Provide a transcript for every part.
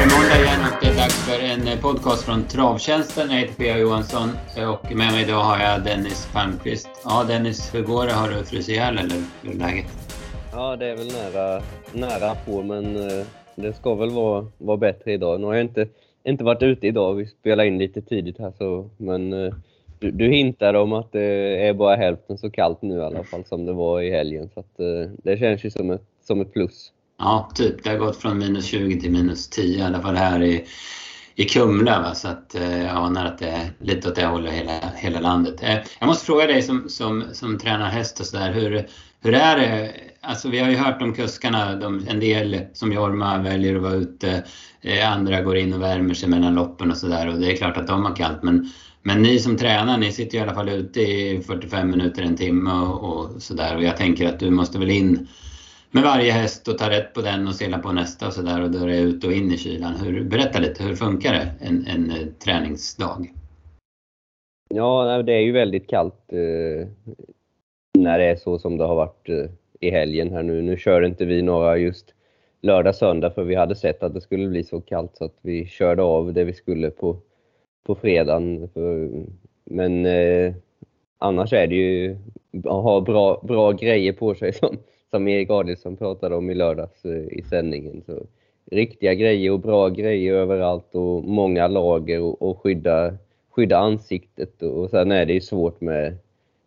det måndag igen och det är dags för en eh, podcast från Travtjänsten. Jag heter Pia Johansson och med mig idag har jag Dennis Palmqvist. Ja Dennis, hur går det? Har du frusit ihjäl eller hur är läget? Ja, det är väl nära, nära på men eh, det ska väl vara, vara bättre idag. Nu har jag inte, inte varit ute idag, vi spelar in lite tidigt här så, men eh, du, du hintade om att det är bara hälften så kallt nu i alla fall som det var i helgen. Så att, det känns ju som ett, som ett plus. Ja, typ. Det har gått från minus 20 till minus 10 i alla fall här i, i Kumla. Va? Så att, eh, jag anar att det är lite åt det hållet hela, hela landet. Eh, jag måste fråga dig som, som, som tränar häst och sådär. Hur, hur är det? Alltså, vi har ju hört om kuskarna. De, en del som Jorma väljer att vara ute. Eh, andra går in och värmer sig mellan loppen och sådär. Och det är klart att de har kallt. Men, men ni som tränar, ni sitter i alla fall ute i 45 minuter, en timme och, och sådär. Och jag tänker att du måste väl in med varje häst och ta rätt på den och sela på nästa och sådär och dörra ut och in i kylan. Hur, berätta lite, hur funkar det en, en eh, träningsdag? Ja, det är ju väldigt kallt eh, när det är så som det har varit eh, i helgen här nu. Nu kör inte vi några just lördag, söndag för vi hade sett att det skulle bli så kallt så att vi körde av det vi skulle på, på fredagen. Men eh, annars är det ju att ha bra, bra grejer på sig som, som Erik Adielsson pratade om i lördags eh, i sändningen. Så, riktiga grejer och bra grejer överallt och många lager och, och skydda, skydda ansiktet. Och sen är det ju svårt med,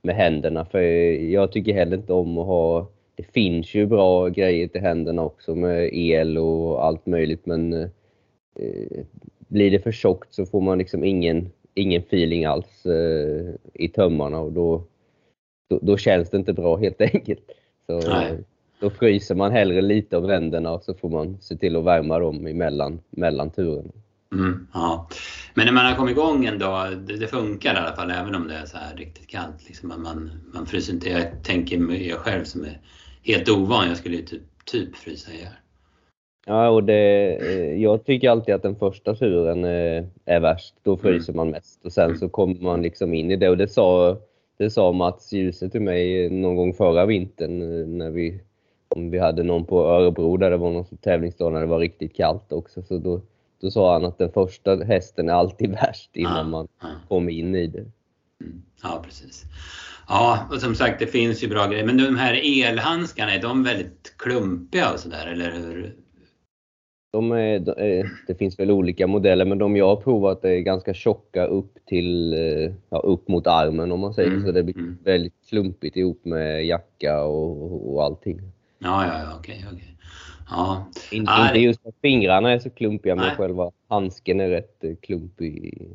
med händerna för jag tycker heller inte om att ha det finns ju bra grejer till händerna också med el och allt möjligt men eh, blir det för tjockt så får man liksom ingen, ingen feeling alls eh, i tömmarna och då, då, då, känns det inte bra helt enkelt. Så, Då fryser man hellre lite av ränderna och så får man se till att värma dem emellan, mellan turerna. Mm, ja. Men när man har kommit igång dag, det, det, funkar i alla fall även om det är så här riktigt kallt. Liksom, man, man fryser inte. Jag tänker mig jag själv som är helt ovan, jag skulle ju typ, typ frysa ihjäl. Ja, och det, eh, jag tycker alltid att den första turen är, är värst. Då fryser mm. man mest och sen så kommer man liksom in i det. Och det sa det sa Mats Djuse till mig någon gång förra vintern när vi, om vi hade någon på Örebro där det var någon tävlingsdag när det var riktigt kallt också. Så då, då sa han att den första hästen är alltid värst innan ja, man ja. kommer in i det. Mm. Ja, precis. Ja, och som sagt det finns ju bra grejer. Men de här elhandskarna, är de väldigt klumpiga och sådär, eller hur? De är, det finns väl olika modeller, men de jag har provat är ganska tjocka upp till, eh, ja, upp mot armen om man säger mm. så. Det blir mm. väldigt klumpigt ihop med jacka och, och allting. Ja, ja, ja, okej, okej. Ja. Inte, ah, inte just att fingrarna är så klumpiga, men själva handsken är rätt eh, klumpig.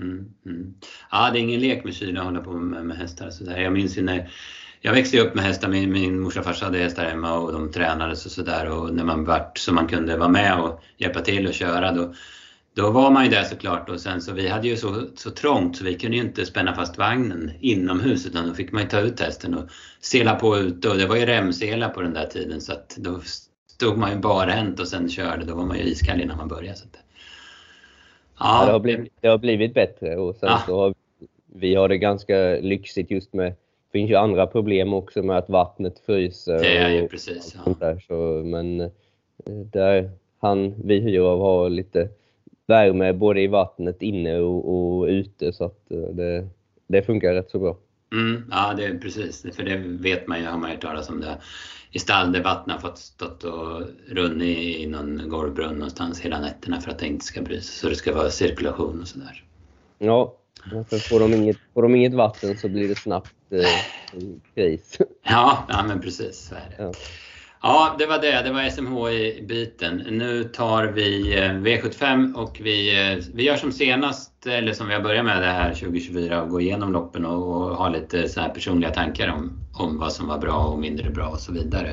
Mm, mm. Ja, det är ingen lek med kyla att hålla på med, med hästar. Så där. Jag minns ju när jag växte upp med hästar, min, min morsa och farsa hade hästar hemma och de tränades och sådär och när man vart så man kunde vara med och hjälpa till och köra då, då var man ju där såklart och sen så vi hade ju så, så trångt så vi kunde ju inte spänna fast vagnen inomhus utan då fick man ju ta ut hästen och sela på ute och det var ju remsela på den där tiden så att då stod man ju barhänt och sen körde, då var man ju iskall innan man började. Så att, ja. ja det, har blivit, det har blivit bättre och sen ja. så har vi har det ganska lyxigt just med finns ju andra problem också med att vattnet fryser. Det är ju precis. Ja. Där, så, men eh, där han vi hyr av har lite värme både i vattnet inne och, och ute så att eh, det, det funkar rätt så bra. Mm, ja, det är precis. För det vet man ju, har man ju talat om det. I stall där vattnet har fått stått och runnit i någon golvbrunn någonstans hela nätterna för att det inte ska brytas. Så det ska vara cirkulation och sådär. Ja, för får de, inget, får de inget vatten så blir det snabbt kris. Ja, ja, men precis. Så är det. Ja. Ja, det var det. Det var SMHI-biten. Nu tar vi eh, V75 och vi, eh, vi gör som senast, eller som vi har börjat med det här 2024, och gå igenom loppen och, och ha lite så här personliga tankar om, om vad som var bra och mindre bra och så vidare.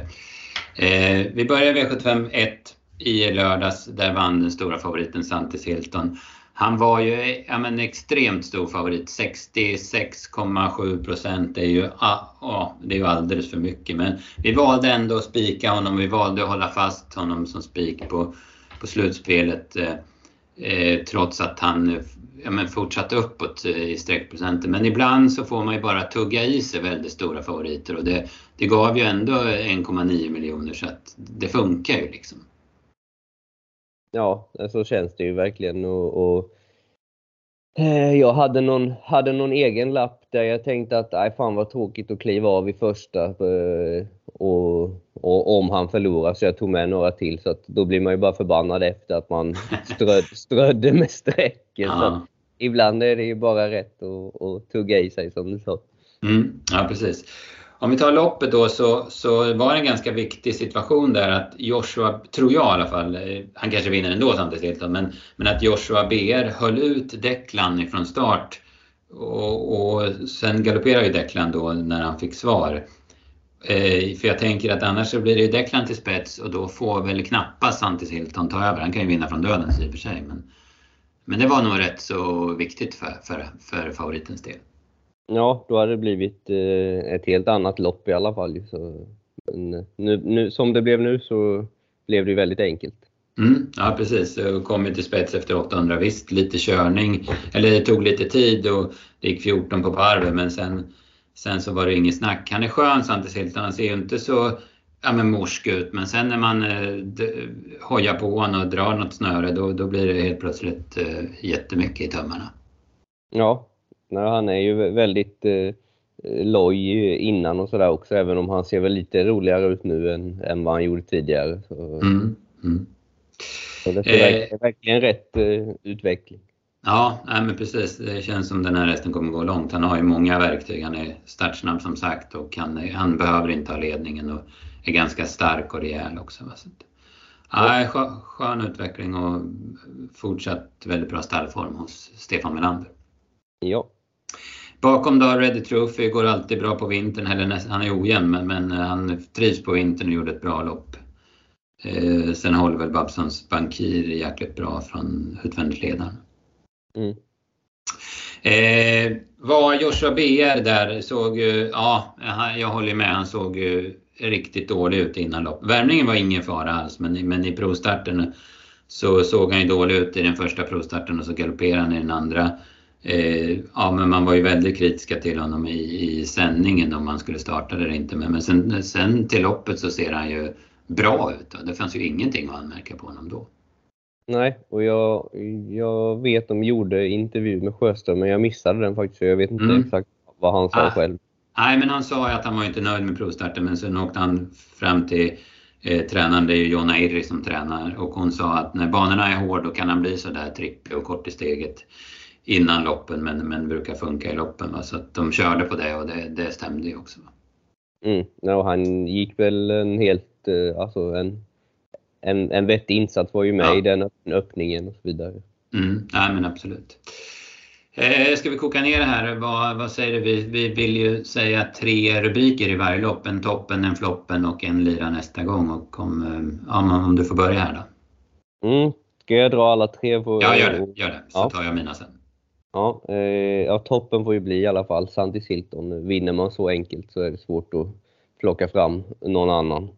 Eh, vi börjar V75 1 i lördags. Där vann den stora favoriten Santis Hilton. Han var ju ja, men extremt stor favorit. 66,7 procent är ju, ah, det är ju alldeles för mycket. Men vi valde ändå att spika honom. Vi valde att hålla fast honom som spik på, på slutspelet. Eh, eh, trots att han ja, men fortsatte uppåt eh, i streckprocenten. Men ibland så får man ju bara tugga i sig väldigt stora favoriter och det, det gav ju ändå 1,9 miljoner så att det funkar ju liksom. Ja, så känns det ju verkligen. Och, och eh, jag hade någon, hade någon egen lapp där jag tänkte att nej fan vad tråkigt att kliva av i första eh, och, och, om han förlorar så jag tog med några till så att då blir man ju bara förbannad efter att man ströd, strödde med strecken. Ja. ibland är det ju bara rätt att, att tugga i sig som du sa. Mm, ja precis. Om vi tar loppet då så, så var det en ganska viktig situation där att Joshua, tror jag i alla fall, eh, han kanske vinner ändå samtidigt men, men att Joshua BR höll ut Declan ifrån start och, och sen galopperade ju Declan då när han fick svar. Eh, för jag tänker att annars så blir det ju Declan till spets och då får väl knappast Santis Hilton ta över. Han kan ju vinna från döden i och för sig. Men, men det var nog rätt så viktigt för, för, för favoritens del. Ja, då hade det blivit eh, ett helt annat lopp i alla fall. Så, nu, nu, som det blev nu så blev det väldigt enkelt. Mm, ja precis, kom ju till spets efter 800 visst, lite körning, eller det tog lite tid och det gick 14 på varvet men sen, sen så var det inget snack. Han är skön Santis Hilton, han ser ju inte så ja, men morsk ut men sen när man eh, hojar på honom och drar något snöre då, då blir det helt plötsligt eh, jättemycket i tömmarna. Ja, Nej, han är ju väldigt eh, loj innan och sådär också, även om han ser väl lite roligare ut nu än, än vad han gjorde tidigare. Så, mm, mm. så det är eh, verkligen rätt eh, utveckling. Ja, nej, men precis. Det känns som den här hästen kommer gå långt. Han har ju många verktyg. Han är startsnabb som sagt och han, han behöver inte ha ledningen och är ganska stark och rejäl också. Så ja, skön utveckling och fortsatt väldigt bra stallform hos Stefan Melander. Ja. Bakom då Ready Trophy går alltid bra på vintern, eller han är ojämn men, men han trivs på vintern och gjorde ett bra lopp. Eh, sen håller väl Babsons Bankir jäkligt bra från utvändigt ledaren. Mm. Eh, var Joshua BR där såg ju, ja jag håller med, han såg ju riktigt dålig ut innan lopp. Värmningen var ingen fara alls men, men i provstarten så såg han ju dålig ut i den första provstarten och så galopperade han i den andra. Eh, ja, men man var ju väldigt kritiska till honom i, i sändningen om han skulle starta eller inte. Men, men sen, sen till loppet så ser han ju bra ut. Och det fanns ju ingenting att anmärka på honom då. Nej, och jag, jag vet de gjorde intervju med Sjöström, men jag missade den faktiskt. Jag vet inte mm. exakt vad han sa ah, själv. Nej, men han sa att han var inte nöjd med provstarten, men sen åkte han fram till eh, tränaren, det är ju Jonna Irri som tränar, och hon sa att när banorna är hårda då kan han bli sådär trippig och kort i steget innan loppen men, men brukar funka i loppen. Va? Så att de körde på det och det, det stämde ju också. Va? Mm. Ja, han gick väl en helt, eh, alltså en, en, en vettig insats var ju med ja. i den öppningen och så vidare. Mm. Ja men absolut. Eh, ska vi koka ner det här? Vad, vad säger du? Vi, vi vill ju säga tre rubriker i varje lopp. En toppen, en floppen och en lira nästa gång. Och om, eh, ja, om du får börja här då. Mm. Ska jag dra alla tre? På, ja, gör det. Gör det. Så ja. tar jag mina sen. Ja, eh, ja, toppen får ju bli i alla fall Sandy Silton. Vinner man så enkelt så är det svårt att plocka fram någon annan.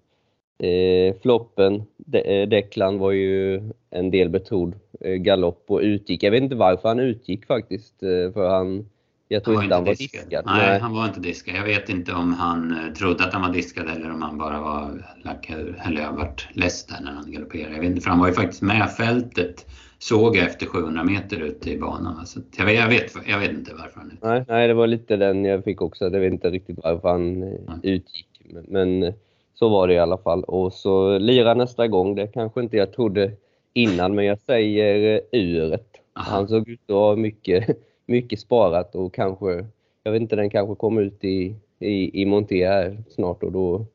Eh, floppen, De eh, Declan var ju en del betrodd eh, galopp och utgick. Jag vet inte varför han utgick faktiskt, eh, för han jag tror han inte han var diskad. diskad. Nej, Nej, han var inte diskad. Jag vet inte om han eh, trodde att han var diskad eller om han bara var lack eller varit less där när han galopperade. Jag vet inte, för han var ju faktiskt med fältet såg jag efter 700 meter ute i banan. Så jag, vet, jag, vet, jag vet inte varför han utgick. Nej, nej, det var lite den jag fick också. Jag vet inte riktigt varför han mm. utgick. Men, men, så var det i alla fall. Och så lira nästa gång. Det kanske inte jag trodde innan, men jag säger uret. Aha. Han såg ut att ha mycket, mycket sparat och kanske, jag vet inte, den kanske kommer ut i, i, i Monté här snart och då,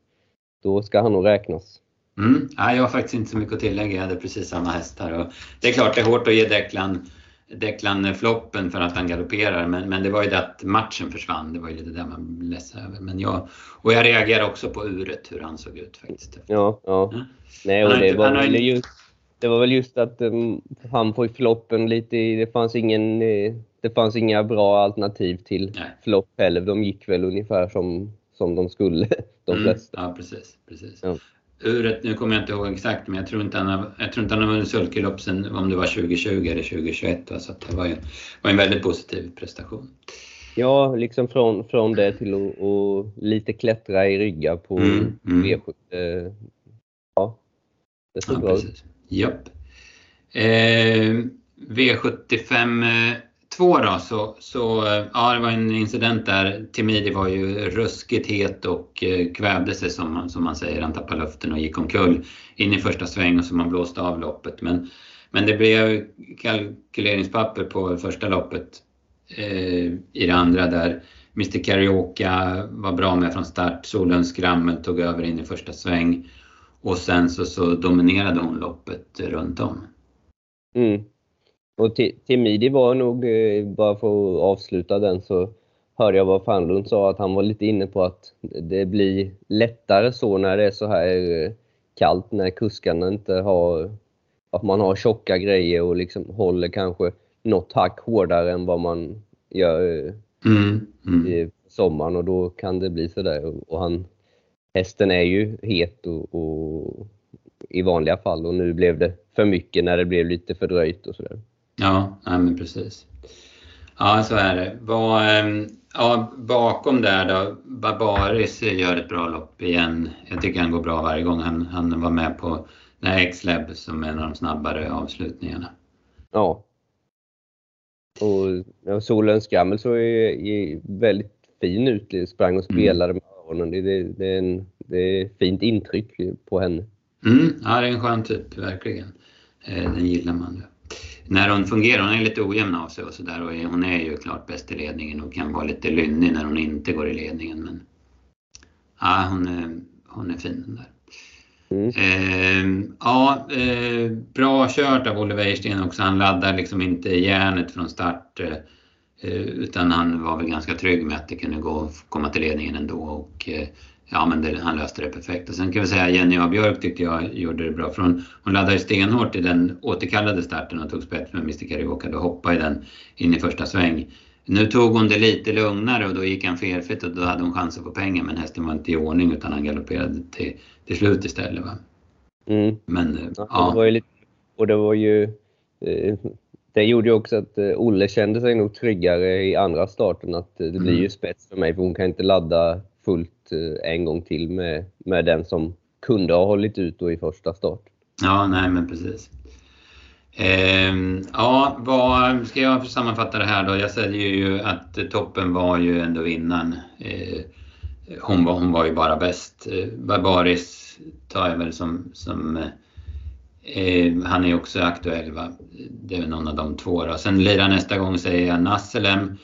då ska han nog räknas. Mm. Ja, jag har faktiskt inte så mycket att tillägga. Jag hade precis samma hästar. Och det är klart det är hårt att ge Declan, Declan floppen för att han galopperar men, men det var ju det att matchen försvann. Det var ju lite det man blev ledsen över. Men jag, och jag reagerar också på uret, hur han såg ut faktiskt. Ja, ja. ja. Nej, och det, var väl just, det var väl just att um, han får floppen lite det fanns ingen eh, det fanns inga bra alternativ till Nej. flopp heller. De gick väl ungefär som, som de skulle, de mm. flesta. Ja, precis. precis. Ja uret, nu kommer jag inte ihåg exakt, men jag tror inte han har, jag tror inte han har vunnit sulkelopp sen om det var 2020 eller 2021. Va? Så det var, ju, var en väldigt positiv prestation. Ja, liksom från, från det till att och lite klättra i ryggar på mm, mm. V7. Ja, det såg ja, bra ut. Japp. Eh, V75 2 då, så, så eh, ja, det var en incident där. Timidi var ju ruskigt het och eh, kvävde sig som, som man säger. Han tappade luften och gick omkull in i första sväng och så man blåste av loppet. Men, men det blev kalkyleringspapper på första loppet eh, i det andra där Mr Karaoke var bra med från start. Solens skrammel tog över in i första sväng. Och sen så, så dominerade hon loppet runt om. Mm. Och Timidi var nog, eh, bara för att avsluta den, så hörde jag vad Fanlund sa, att han var lite inne på att det blir lättare så när det är så här eh, kallt, när kuskarna inte har, att man har tjocka grejer och liksom håller kanske något hack hårdare än vad man gör eh, mm, mm. i sommaren och då kan det bli sådär. Och han, hästen är ju het och, och, i vanliga fall och nu blev det för mycket när det blev lite fördröjt och sådär. Ja, nej men precis. Ja, så är det. Vad, ehm, ja, bakom där då, Barbaris gör ett bra lopp igen. Jag tycker han går bra varje gång. Han, han var med på den här X-Lab som är en av de snabbare avslutningarna. Ja. Och ja, Solens Skammel såg ju väldigt fin ut. Sprang och mm. spelade mm. med öronen. Det, det, det, är en, det är fint intryck på henne. Mm, ja, det är en skön typ, verkligen. Eh, den gillar man ju när hon fungerar, hon är lite ojämn av sig och sådär och hon är ju klart bäst i ledningen och kan vara lite lynnig när hon inte går i ledningen. Men ja, hon är, hon är fin den där. Mm. Eh, ja, eh, bra kört av Olle Wäjersten också. Han laddar liksom inte järnet från start eh, utan han var väl ganska trygg med att det kunde gå att komma till ledningen ändå och eh, ja, men det, han löste det perfekt. Och sen kan vi säga Jenny A. Björk tyckte jag gjorde det bra. För hon, hon laddade stenhårt i den återkallade starten och tog spets med Mr Karaoke och hoppade i den in i första sväng. Nu tog hon det lite lugnare och då gick han felfritt och då hade hon chansen på pengar men hästen var inte i ordning utan han galopperade till, till slut istället. Va? Mm. Men ja. ja. Det var ju lite, och det var ju eh, det gjorde ju också att eh, Olle kände sig nog tryggare i andra starten att det blir mm. ju spets för mig för hon kan inte ladda fullt Eh, en gång till med, med den som kunde ha hållit ut då i första start. Ja, nej men precis. Eh, ja, vad ska jag sammanfatta det här då? Jag säger ju att toppen var ju ändå vinnaren. Eh, hon, var, hon var ju bara bäst. Eh, Barbaris tar jag väl som, som eh, han är också aktuell va? Det är väl någon av de två då. Sen lirar nästa gång säger jag Nasselem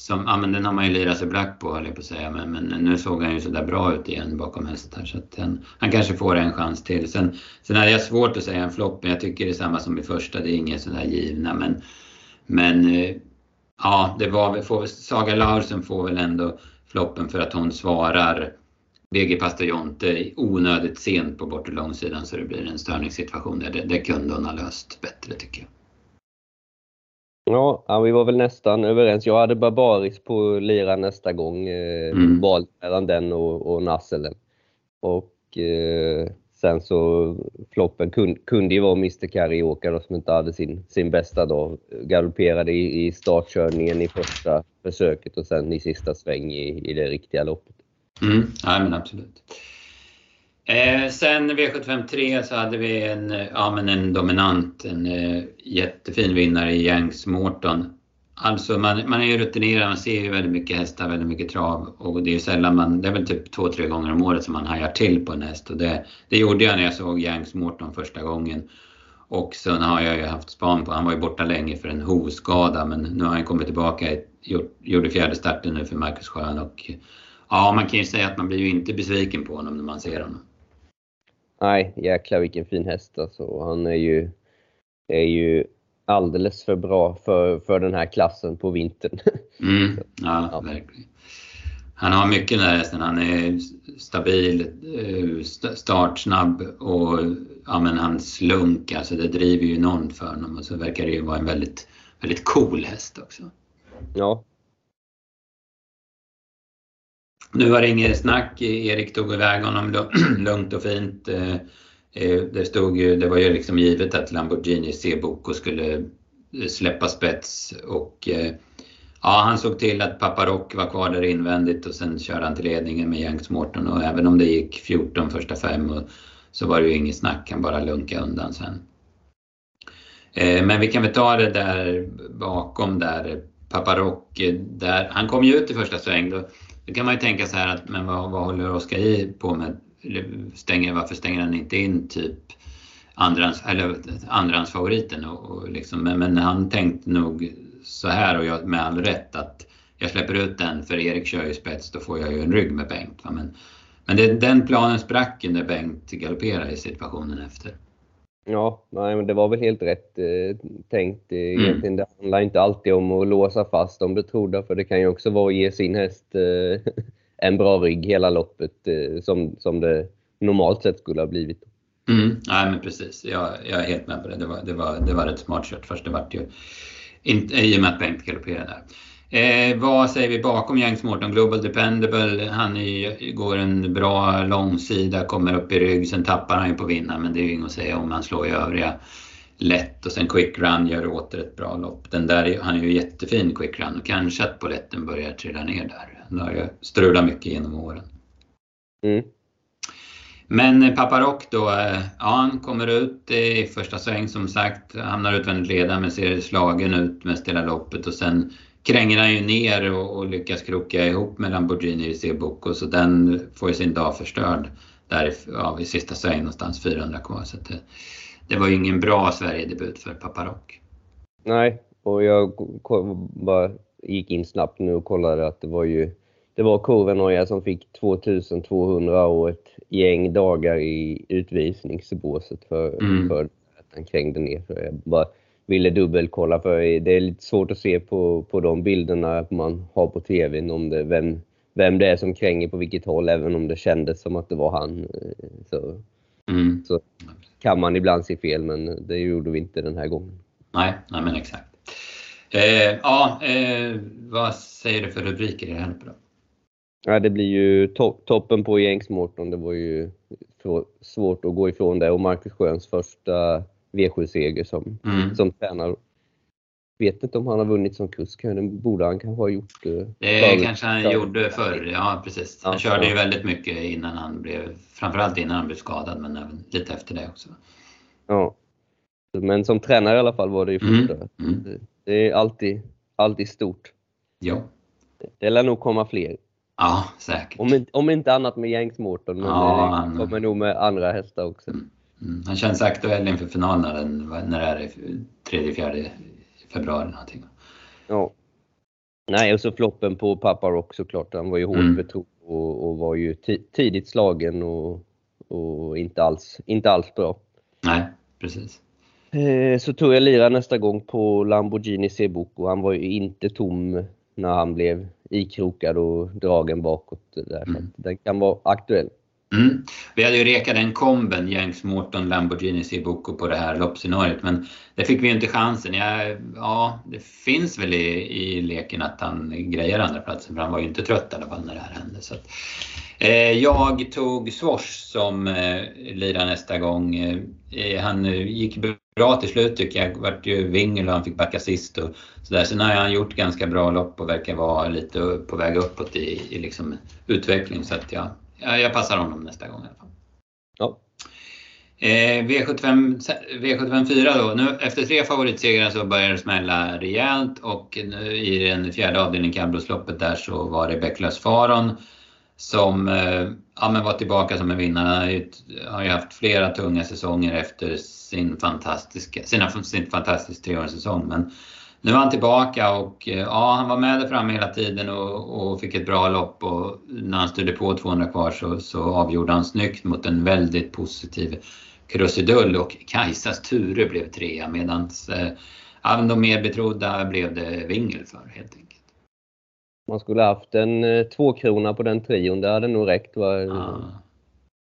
som, ja men den har man ju lirat sig black på höll jag på att säga, men, men nu såg han ju sådär bra ut igen bakom hästar så att han, han kanske får en chans till. Sen, sen hade jag svårt att säga en flopp, men jag tycker det är samma som i första, det är inget sådär givna men, men eh, ja, det var får, Saga Larsen får väl ändå floppen för att hon svarar BG Pastor onödigt sent på bortre långsidan så det blir en störningssituation där. Det, det kunde hon ha löst bättre tycker jag. Ja, vi var väl nästan överens. Jag hade Barbaris på lira nästa gång. Eh, mm. Val mellan den och, och Nasselen. Och eh, sen så floppen kun, kunde ju vara Mr Karaoke då, som inte hade sin, sin bästa dag. Galopperade i, i startkörningen i första försöket och sen i sista sväng i, i det riktiga loppet. Mm. Ja, men absolut. Eh, sen V75 3 så hade vi en, ja, men en dominant, en eh, jättefin vinnare i Yanks Morton. Alltså man, man är ju rutinerad, man ser ju väldigt mycket hästar, väldigt mycket trav och det är ju sällan man, det är väl typ två, tre gånger om året som man hajar till på en häst och det, det gjorde jag när jag såg Yanks Morton första gången. Och sen har jag ju haft span på, han var ju borta länge för en hovskada men nu har han kommit tillbaka, gjort, gjorde fjärde starten nu för Marcus Schön och ja, man kan ju säga att man blir ju inte besviken på honom när man ser honom. Nej, jäklar vilken fin häst alltså. Han är ju, är ju alldeles för bra för, för den här klassen på vintern. Mm, ja, ja, verkligen. Han har mycket den här hästen. Han är stabil, eh, startsnabb och ja, men han slunk, alltså det driver ju enormt för honom och så verkar det ju vara en väldigt, väldigt cool häst också. Ja, nu var det inget snack. Erik tog iväg honom lugnt och fint. Eh, eh, det, stod ju, det var ju liksom givet att Lamborghini C-Boko skulle eh, släppa spets och ja, han såg till att Paparock var kvar där invändigt och sen körde han till ledningen med Jenks Morton och även om det gick 14 första fem och, så var det ju inget snack, han bara lunka undan sen. Men vi kan väl ta det där bakom där, Paparock, där, han kom ju ut i första sväng. Då, då kan man ju tänka så här att, men vad, vad håller Oskar i på med? Stänger, varför stänger han inte in typ andrans, eller andrahandsfavoriten? Och, och liksom, men, men han tänkte nog så här och jag, med all rätt att jag släpper ut den för Erik kör ju spets, då får jag ju en rygg med Bengt. Va? Men, men det, den planen sprack ju när Bengt galopperade i situationen efter. Ja, nej, men det var väl helt rätt eh, tänkt. Egentligen, mm. Det handlar inte alltid om att låsa fast de betrodda, för det kan ju också vara att ge sin häst eh, en bra rygg hela loppet, eh, som, som det normalt sett skulle ha blivit. Mm. Nej, men precis. Jag, jag är helt med på det. Det var, det var, det var rätt smart kört. Först det vart ju inte, i och med att Bengt galopperade där. Eh, vad säger vi bakom Jens Morton? Global Dependable, han är, går en bra långsida, kommer upp i rygg, sen tappar han ju på vinnaren men det är ju inget att säga om han slår i övriga lätt och sen quick run gör åter ett bra lopp. Den där, han är ju jättefin quick run och kanske att poletten börjar trilla ner där. Den har ju strulat mycket genom åren. Mm. Men Paparock då, eh, ja han kommer ut i första sväng som sagt, hamnar utvändigt ledare men ser slagen ut mest hela loppet och sen kränger han ju ner och, och lyckas kroka ihop med Lamborghini i Cebuco så den får ju sin dag förstörd där ja, i sista sväng någonstans 400 kvar. Så det, det var ju ingen bra Sverigedebut för Paparock. Nej, och jag bara gick in snabbt nu och kollade att det var ju det var Kurvenoja som fick 2200 och ett gäng dagar i utvisningsbåset för, mm. för att han krängde ner. För jag bara ville dubbelkolla för det är lite svårt att se på, på de bilderna man har på TVn om det, vem, vem det är som kränger på vilket håll, även om det kändes som att det var han. Så, mm. så kan man ibland se fel, men det gjorde vi inte den här gången. Nej, nej men exakt. Eh, ja, eh, vad säger du för rubriker i det här då? Ja, det blir ju to toppen på Jängs Morton. Det var ju svårt att gå ifrån det och Marcus Sjöns första V7-seger som, mm. som tränare. Vet inte om han har vunnit som kusk. Det borde han kanske ha gjort. Eh, det kanske han gjorde förr. Ja, precis. Han ja, körde ja. ju väldigt mycket innan han blev, framförallt innan han blev skadad, men även lite efter det också. Ja. Men som tränare i alla fall var det ju mm. första. Mm. Mm. Det är alltid, alltid stort. Ja. Det lär nog komma fler. Ja, säkert. Om, om inte annat med Jängs Mårton, men ja, det han, kommer nog med andra hästar också. Mm. Mm. Han känns aktuell inför finalen när det är 3-4 februari någonting. Ja. Nej, och så floppen på Papa Rock såklart. Han var ju hårt mm. betrodd och, och, var ju tidigt slagen och, och inte, alls, inte alls bra. Nej, precis. Eh, så tog jag lira nästa gång på Lamborghini Cebuco. Han var ju inte tom när han blev ikrokad och dragen bakåt. Där. Mm. den kan vara aktuell. Mm. Vi hade ju rekat den komben, Jens Morton, Lamborghini Cibuco på det här loppscenariot men det fick vi inte chansen. Jag, ja, det finns väl i, i leken att han grejer andra platsen för han var ju inte trött i alla fall när det här hände. Så att, eh, jag tog Swash som eh, lirar nästa gång. Eh, han eh, gick bra till slut tycker jag. Vart ju vingel och han fick backa sist och sådär. Sen har han gjort ganska bra lopp och verkar vara lite på väg uppåt i, i liksom utveckling så att jag jag passar honom nästa gång i alla fall. Ja. Eh, V75, V75 4 då. Nu, efter tre favoritsegrar så börjar det smälla rejält och nu, i den fjärde avdelningen Kambrosloppet där så var det Becklös Faron som eh, ja, men var tillbaka som en vinnare. Han har ju, har ju haft flera tunga säsonger efter sin fantastiska, sina, sin fantastiska treårssäsong. Men nu är han tillbaka och eh, ja, han var med där framme hela tiden och, och fick ett bra lopp och när han styrde på 200 kvar så, så avgjorde han snyggt mot en väldigt positiv Krusidull och Kajsas Ture blev trea medan eh, de mer betrodda blev det Wingel för helt enkelt. Man skulle haft en eh, två krona på den trion, det hade nog räckt. Va? Ja.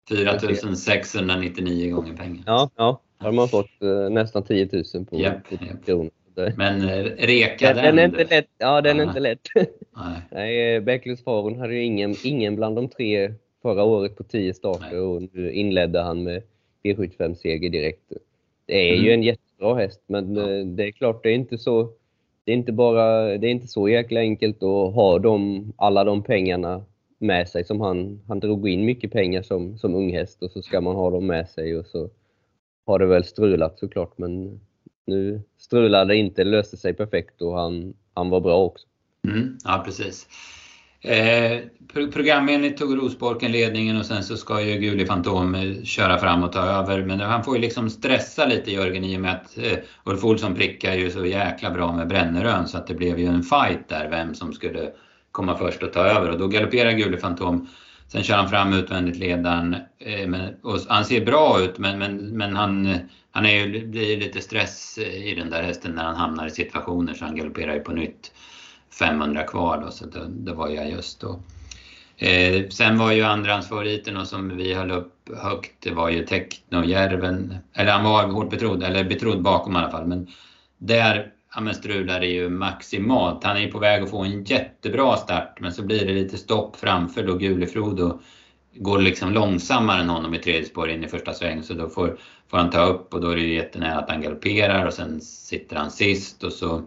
4699 gånger pengar. Ja, ja. Då hade man fått eh, nästan 10 000 på, yep, yep. kronor. Men eh, reka den. Den är inte lätt. Ja, den är inte lätt. Nej. Nej, eh, Bäcklös Faron hade ju ingen, ingen bland de tre förra året på 10 starter Nej. och nu inledde han med V75-seger direkt. Det är mm. ju en jättebra häst, men ja. Eh, det är klart, det är inte så det är inte bara, det är inte så jäkla enkelt att ha de, alla de pengarna med sig som han, han drog in mycket pengar som, som unghäst och så ska man ha dem med sig och så har det väl strulat såklart men nu strulade det inte, löste sig perfekt och han, han var bra också. Mm, ja, precis. Eh, programenligt tog Rosborken ledningen och sen så ska ju Guli Fantom eh, köra fram och ta över. Men han får ju liksom stressa lite Jörgen i och med att eh, Ulf Olsson prickar ju så jäkla bra med Brännerön så att det blev ju en fight där vem som skulle komma först och ta över och då galopperar Guli Fantom. Sen kör han fram utvändigt ledaren. Eh, men, och han ser bra ut men, men, men han, han är ju, blir lite stress i den där hästen när han hamnar i situationer så han galopperar ju på nytt. 500 kvar då, så det, det var jag just då. Eh, sen var ju andrahandsfavoriten och som vi höll upp högt, det var ju Technojärven. Eller han var hårt betrodd, eller betrodd bakom i alla fall. Men där ja, men strular det ju maximalt. Han är på väg att få en jättebra start men så blir det lite stopp framför då Gulefrodo går liksom långsammare än honom i tredje spår in i första sväng så då får, får han ta upp och då är det jättenära att han galopperar och sen sitter han sist och så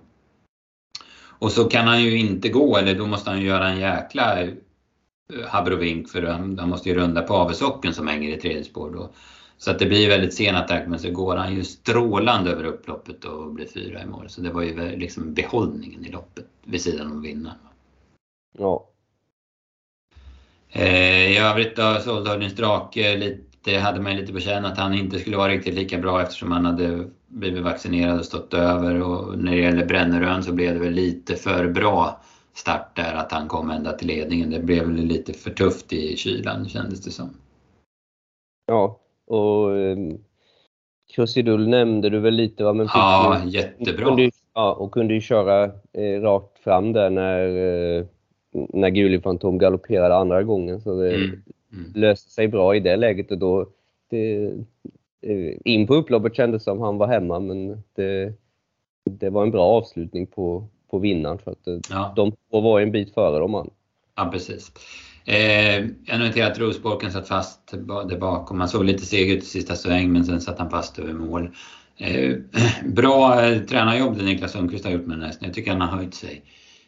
och så kan han ju inte gå eller då måste han göra en jäkla eh, habrovink för han, han måste ju runda på avesocken som hänger i tredje spår då. Så att det blir väldigt sen attack men så går han ju strålande över upploppet och blir fyra i mål. Så det var ju liksom behållningen i loppet vid sidan om vinnaren. Ja. Eh, I övrigt då, Soldhöjdens drake, lite, hade man lite på känn att han inte skulle vara riktigt lika bra eftersom han hade blivit vaccinerad och stått över. Och när det gäller Brännerön så blev det väl lite för bra start där att han kom ända till ledningen. Det blev väl lite för tufft i kylan kändes det som. Ja, och Krusidull nämnde du väl lite va? Men ja, ju, jättebra. Kunde, ja, och kunde ju köra eh, rakt fram där när, eh, när Guli Fantom galopperade andra gången. Så det mm. Mm. löste sig bra i det läget och då det, eh, in på upploppet kändes som han var hemma men det, det var en bra avslutning på, på vinnaren för att eh, ja. de var en bit före dem. Han. Ja, precis. Eh, jag noterade att Rosborken satt fast där bakom. Han såg lite seg ut i sista sväng men sen satt han fast över mål. Eh, bra eh, tränarjobb det Niklas Sundqvist har gjort med den här Jag tycker han har höjt sig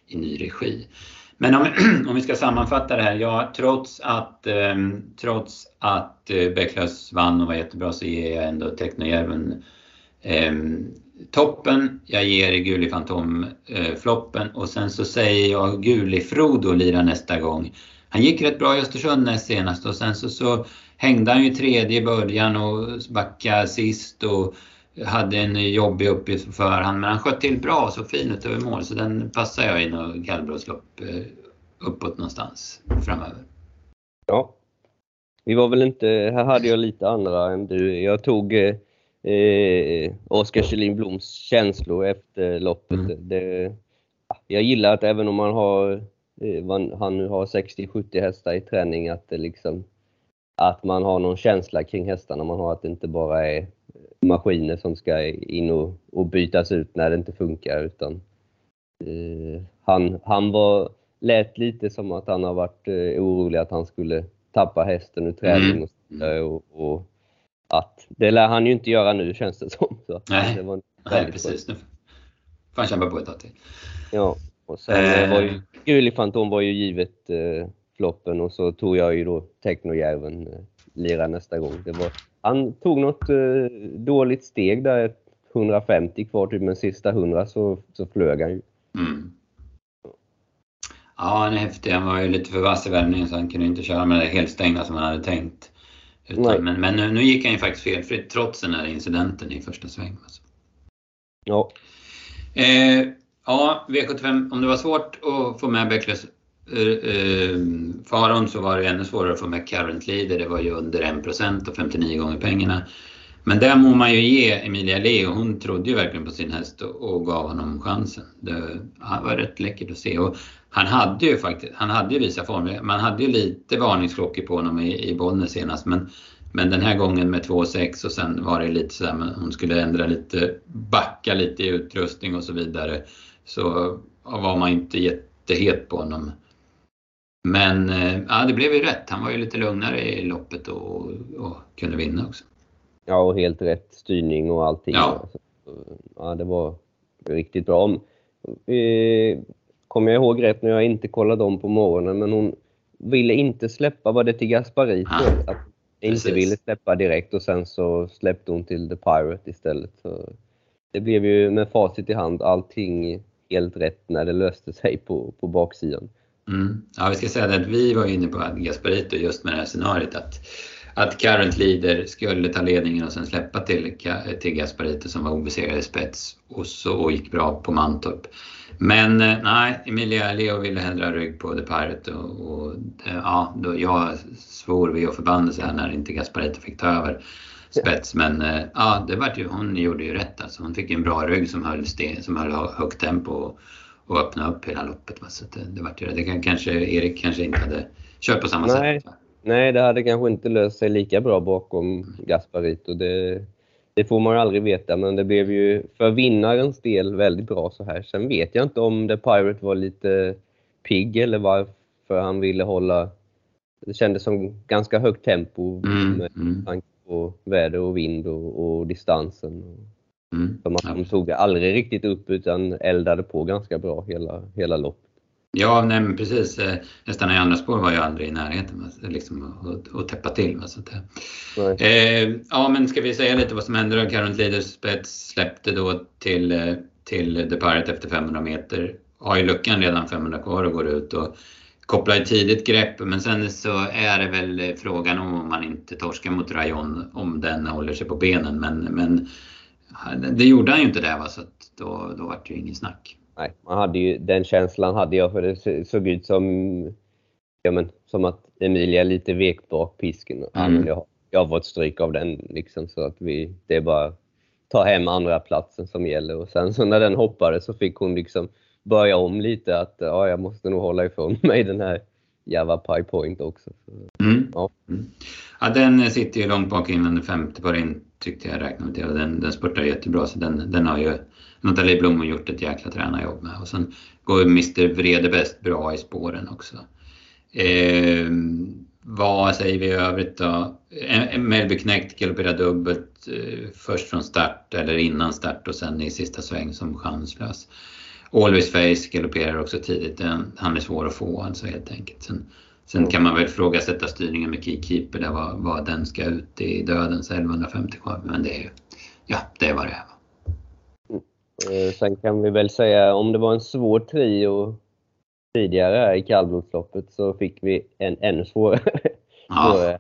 i ny regi. Men om, om vi ska sammanfatta det här. Ja, trots att, eh, trots att eh, Bäcklös vann och var jättebra så ger jag ändå Technojärven eh, toppen. Jag ger Guli Fantom eh, floppen och sen så säger jag Guli Frodo lirar nästa gång. Han gick rätt bra i Östersund näst senast och sen så, så hängde han ju tredje i början och backade sist och hade en jobbig uppgift på förhand men han sköt till bra och så fin ut över mål så den passar jag i något kallblodslopp eh, uppåt någonstans framöver. Ja. Vi var väl inte, här hade jag lite andra än du. Jag tog eh, eh Oskar Kjellin Bloms känslor efter loppet. Mm. Det, jag gillar att även om man har han nu har 60-70 hästar i träning, att det liksom att man har någon känsla kring hästarna. Man har att det inte bara är maskiner som ska in och, och bytas ut när det inte funkar utan eh, han, han var, lät lite som att han har varit eh, orolig att han skulle tappa hästen ur träning mm. och, och, och, att det lär han ju inte göra nu känns det som. Så Nej, det var Nej precis. Nu får han kämpa på ett tag till. Ja, och sen eh. var ju Guli Fantom var ju givet eh, floppen och så tog jag ju då Technojärven eh, lira nästa gång. Det var, han tog något eh, dåligt steg där, 150 kvar typ, men sista 100 så, så flög han ju. Mm. Ja, han är häftig. Han var ju lite för vass i värmningen så han kunde inte köra med det helt stängda som han hade tänkt. Utan, men, men nu, nu, gick han ju faktiskt felfritt trots den här incidenten i första svängen. Alltså. Ja. Eh, Ja, V75, om det var svårt att få med Bäcklös uh, eh, eh, Faron så var det ännu svårare att få med Current Leader. Det var ju under 1% och 59 gånger pengarna. Men där må man ju ge Emilia Leo. Hon trodde ju verkligen på sin häst och, och gav honom chansen. Det var rätt läckert att se. Och han hade ju faktiskt, han hade ju visat form. Man hade ju lite varningsklockor på honom i, i Bollnäs senast. Men, men den här gången med 2,6 och sen var det lite sådär, hon skulle ändra lite, backa lite i utrustning och så vidare så var man inte jättehet på honom. Men eh, ja, det blev ju rätt. Han var ju lite lugnare i loppet och, och kunde vinna också. Ja, och helt rätt styrning och allting. Ja, ja det var riktigt bra. Eh, kommer jag ihåg rätt när jag inte kollade om på morgonen, men hon ville inte släppa, var det till Gasparito? Ja, att inte ville släppa direkt och sen så släppte hon till The Pirate istället. Så det blev ju med facit i hand allting helt rätt när det löste sig på, på baksidan. Mm. Ja, vi ska säga att vi var inne på Gasparito just med det här scenariot att, att current leader skulle ta ledningen och sen släppa till, till Gasparito som var obesegrad i spets och så och gick bra på Mantorp. Men eh, nej, Emilia Leo ville hellre ha rygg på The Pirate och, och eh, ja, då jag svor vid och förbannelse här när inte Gasparito fick ta över spets. Men eh, ja, det var ju, hon gjorde ju rätt alltså. Hon fick en bra rygg som höll, sten, som höll högt tempo och, och öppnade upp hela loppet. Va? Så det, det var ju det. kan, kanske Erik kanske inte hade kört på samma nej, sätt. Va? Nej, det hade kanske inte löst sig lika bra bakom Gasparito. Det, det får man ju aldrig veta, men det blev ju för vinnarens del väldigt bra så här. Sen vet jag inte om The Pirate var lite pigg eller varför han ville hålla... Det kändes som ganska högt tempo mm, med mm. På väder och vind och, och distansen. Mm, Som att de tog aldrig riktigt upp utan eldade på ganska bra hela, hela loppet. Ja, nej, men precis. Eh, nästan i andra spår var jag aldrig i närheten liksom, att täppa till. Så att, eh, ja, men ska vi säga lite vad som hände då? Current Leaders spets släppte då till, eh, till Pirate efter 500 meter. Har ju luckan redan 500 kvar och går ut och kopplar ett tidigt grepp. Men sen så är det väl frågan om man inte torskar mot Rayon om den håller sig på benen. Men, men det gjorde han ju inte det, va? så då, då var det ju ingen snack nej, man hade ju, den känslan hade jag för det såg ut som, ja, men, som att Emilia lite vek bak pisken. Mm. Jag, jag har fått stryk av den liksom så att vi, det är bara ta hem andra platsen som gäller och sen så när den hoppade så fick hon liksom börja om lite att ja, jag måste nog hålla ifrån mig den här Java Pie Point också. Mm. Ja. Mm. ja, den sitter ju långt bak innan femte par in tyckte jag räknade till och den, den spurtar jättebra så den, den har ju Nathalie Blom gjort ett jäkla tränarjobb med. Och sen går Mr Vredebäst bra i spåren också. Eh, vad säger vi i övrigt då? Melby Knekt galopperar dubbelt eh, först från start eller innan start och sen i sista sväng som chanslös. Always Face galopperar också tidigt. Han är svår att få alltså helt enkelt. Sen, sen kan man väl ifrågasätta styrningen med Keykeeper där vad, vad den ska ut i dödens 1150 kvar. Men det är ju, ja det är vad det är. Eh, sen kan vi väl säga om det var en svår trio tidigare i kallblodsloppet så fick vi en ännu svårare. Ja. Eh,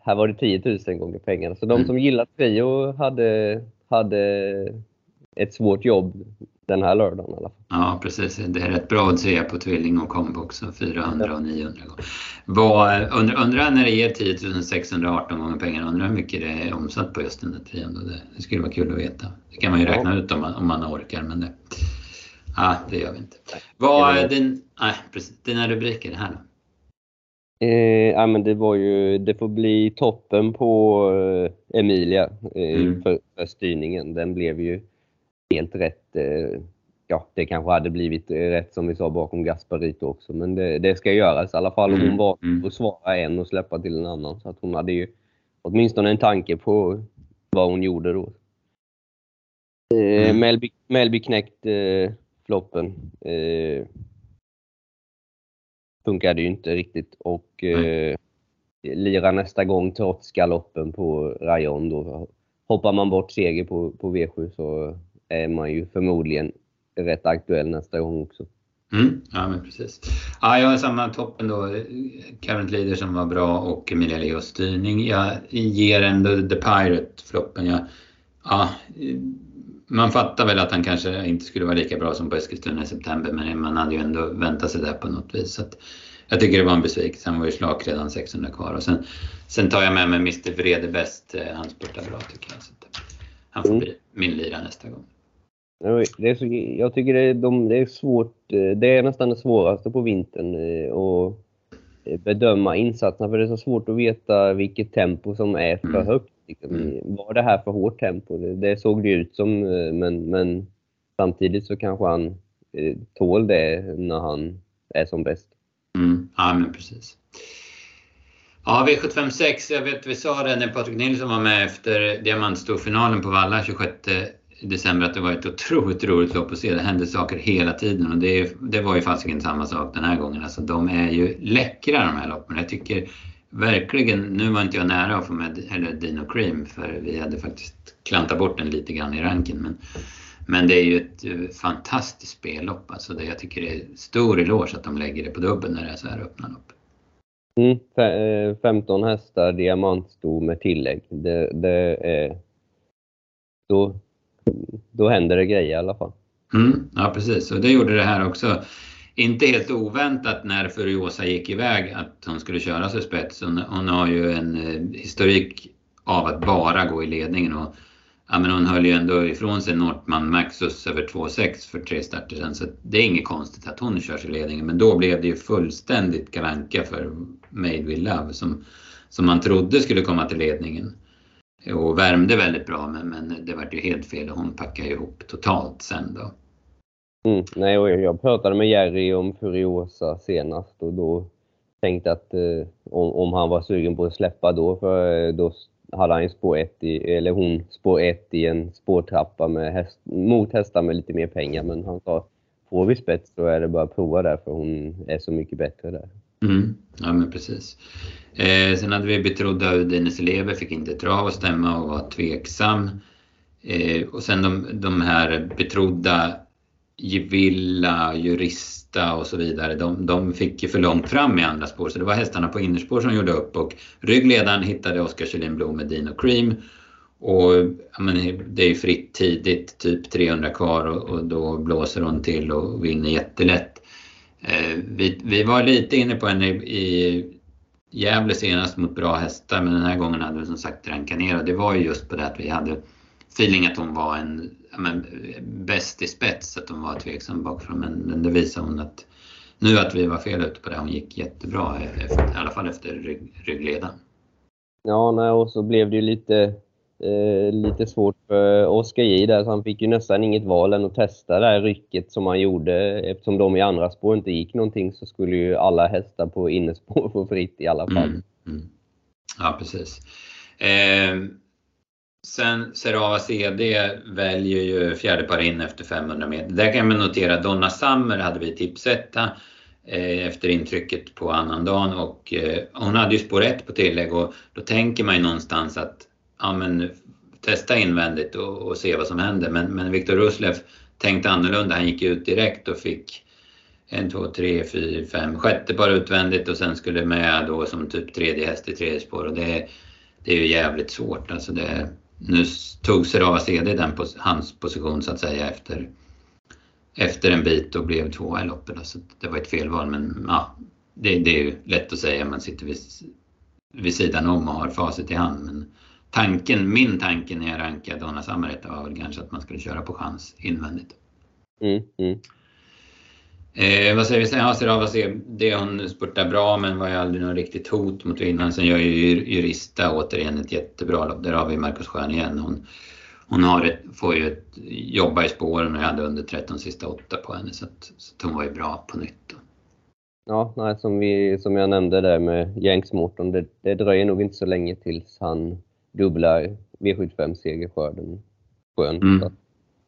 här var det 10 000 gånger pengarna. Så de mm. som gillar trio hade, hade ett svårt jobb den här lördagen i alla fall. Ja precis, det är rätt bra att se på tvilling och kombo också, 400 och 900 gånger. Undrar, undrar när det ger 10 618 gånger pengarna, undrar hur mycket det är omsatt på just den där trion. Det, det skulle vara kul att veta. Det kan man ju räkna ut om man, om man orkar men det, ja, det gör vi inte. Vad är din, nej, precis, dina rubriker här då? Eh, ja, men det var ju, det får bli toppen på eh, Emilia eh, mm. för, för styrningen. Den blev ju helt rätt. Eh, ja, det kanske hade blivit rätt som vi sa bakom Gasparito också, men det, det ska göras i alla fall. Mm. Hon var mm. att svara en och släppa till en annan. Så att hon hade ju åtminstone en tanke på vad hon gjorde då. Eh, mm. Melby, Melby knäckt eh, floppen. Eh, funkade ju inte riktigt och eh, lira nästa gång trots galoppen på Rayon då. Hoppar man bort seger på, på V7 så är man ju förmodligen rätt aktuell nästa gång också. Mm, ja men precis. Ja, jag har samma toppen då, Current Leader som var bra och Emilia Leos styrning. Jag ger ändå The Pirate-floppen. Jag, ja, man fattar väl att han kanske inte skulle vara lika bra som på Eskilstuna i september men man hade ju ändå väntat sig det på något vis. Så att, jag tycker det var en besvikelse. Han var ju slak redan 600 kvar. Och sen, sen tar jag med mig Mr Vrede bäst. Han spurtar bra tycker jag. Så han får mm. bli min lira nästa gång. Det är så, jag tycker det är, de, det är svårt, eh, det är nästan det svåraste på vintern eh, att eh, bedöma insatserna för det är så svårt att veta vilket tempo som är för mm. högt. Liksom. Mm. Var det här för hårt tempo? Det, det såg det ut som men, men samtidigt så kanske han tål det när han är som bäst. Mm. Ja men precis. Ja, V756, jag vet vi sa det när Patrik Nilsson var med efter diamantstorfinalen på Valla 26 december att det var ett otroligt roligt lopp att se. Det hände saker hela tiden och det, det var ju fasiken samma sak den här gången. Alltså, de är ju läckra de här loppen. Jag tycker verkligen, nu var inte jag nära att få med eller Dino Cream för vi hade faktiskt klantat bort den lite grann i ranken. Men, men det är ju ett eh, fantastiskt spellopp. Alltså det, jag tycker det är stor eloge att de lägger det på dubbel när det är så här öppna lopp. Mm, 15 eh, hästar, diamantsto med tillägg. Det, det är, då, då händer det grejer i alla fall. Mm, ja precis, och det gjorde det här också inte helt oväntat när Furiosa gick iväg att hon skulle köra sig spets. Hon, hon har ju en eh, historik av att bara gå i ledningen och ja, men hon höll ju ändå ifrån sig Nortman Maxus över 2,6 för tre starter sen så det är inget konstigt att hon körs i ledningen men då blev det ju fullständigt kalanka för Made with Love som, som man trodde skulle komma till ledningen. Och värmde väldigt bra men, men det var ju helt fel och hon packade ihop totalt sen då. Mm, nej, och jag pratade med Jerry om Furiosa senast och då tänkte att eh, om, om, han var sugen på att släppa då, för eh, då hade han spår ett i, eller hon spår ett i en spårtrappa med häst, mot hästar med lite mer pengar. Men han sa, får vi spets så är det bara att prova där för hon är så mycket bättre där. Mm, ja men precis. Eh, sen hade vi betrodda Udines elever, fick inte trav och stämma och var tveksam. Eh, och sen de, de här betrodda Gevilla, Jurista och så vidare, de, de fick ju för långt fram i andra spår så det var hästarna på innerspår som gjorde upp och ryggledaren hittade Oskar Kjellin Blom med Dino Cream. Och men, det är ju fritt tidigt, typ 300 kvar och, och då blåser hon till och vinner jättelätt. Eh, vi, vi var lite inne på henne i, i Gävle senast mot bra hästar men den här gången hade vi som sagt rankat ner och det var ju just på det att vi hade feeling att hon var en men, bäst i spets, att hon var tveksam bakifrån. Men, men det visar hon att nu att vi var fel ute på det. Hon gick jättebra, efter, i alla fall efter rygg, ryggledan. Ja, nej, och så blev det ju lite, eh, lite svårt för Oskar J där, så han fick ju nästan inget val än att testa det här rycket som han gjorde. Eftersom de i andra spår inte gick någonting så skulle ju alla hästar på innerspår få fritt i alla fall. Mm, mm. Ja, precis. Eh, Sen Serava CD väljer ju fjärde par in efter 500 meter. Där kan man notera Donna Summer hade vi tipsetta eh, efter intrycket på annandagen och eh, hon hade ju spår 1 på tillägg och då tänker man ju någonstans att ja, men, testa invändigt och, och se vad som händer. Men, men Viktor Ruslev tänkte annorlunda. Han gick ut direkt och fick en, två, tre, fyra, fem, sjätte par utvändigt och sen skulle med då som typ tredje häst i tredje spår och det, det är ju jävligt svårt. Alltså det, nu tog Serava CD den på hans position så att säga efter, efter en bit och blev tvåa i loppet. Så det var ett felval men ja, det, det är ju lätt att säga, man sitter vid, vid sidan om och har facit i hand. Men tanken, min tanke när jag rankade Donna Samaretta var väl kanske att man skulle köra på chans invändigt. Mm, mm. Eh, vad säger vi sen? Ja, Serava det hon spurtar bra men var ju aldrig något riktigt hot mot vinnaren. Sen gör ju Jurista återigen ett jättebra lopp. Där har vi Marcus Stjärn igen. Hon, hon har ett, får ju ett, jobba i spåren och jag hade under 13 sista åtta på henne så, att, så att hon var ju bra på nytt. Ja, nej, som, vi, som jag nämnde där med Jänksmotorn, det, det dröjer nog inte så länge tills han dubblar V75-segerskörden sjön. Mm.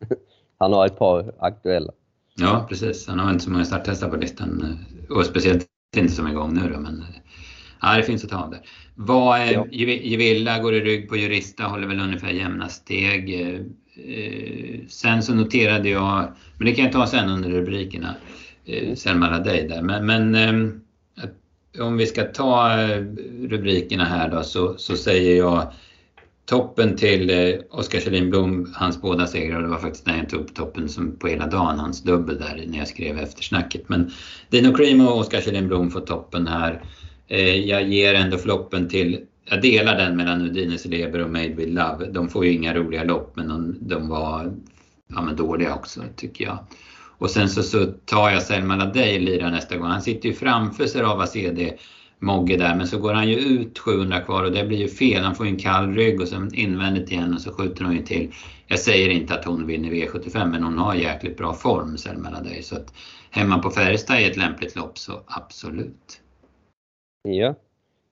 han har ett par aktuella. Ja, precis. Han har inte så många starthästar på listan. Och speciellt inte som är igång nu då, men ja, det finns att ta av där. Vad, ja. Gevilla går i rygg på Jurista, håller väl ungefär jämna steg. Eh, sen så noterade jag, men det kan jag ta sen under rubrikerna, eh, Selma Radej där. Men, men eh, om vi ska ta rubrikerna här då så, så säger jag toppen till eh, Oskar Kjellin Blom, hans båda segrar. Det var faktiskt när jag tog upp toppen som på hela dagen, hans dubbel där när jag skrev eftersnacket. Men Dino Cream och Oskar Kjellin Blom får toppen här. Eh, jag ger ändå floppen till, jag delar den mellan Udines Leber och Made with Love. De får ju inga roliga lopp men de, de var ja, men dåliga också tycker jag. Och sen så, så tar jag Selma Ladej lirar nästa gång. Han sitter ju framför Serava CD Mogge där, men så går han ju ut 700 kvar och det blir ju fel. Han får ju en kall rygg och sen invändigt igen och så skjuter hon ju till. Jag säger inte att hon vinner V75 men hon har jäkligt bra form Selma dig så att hemma på Färjestad är ett lämpligt lopp så absolut. Ja,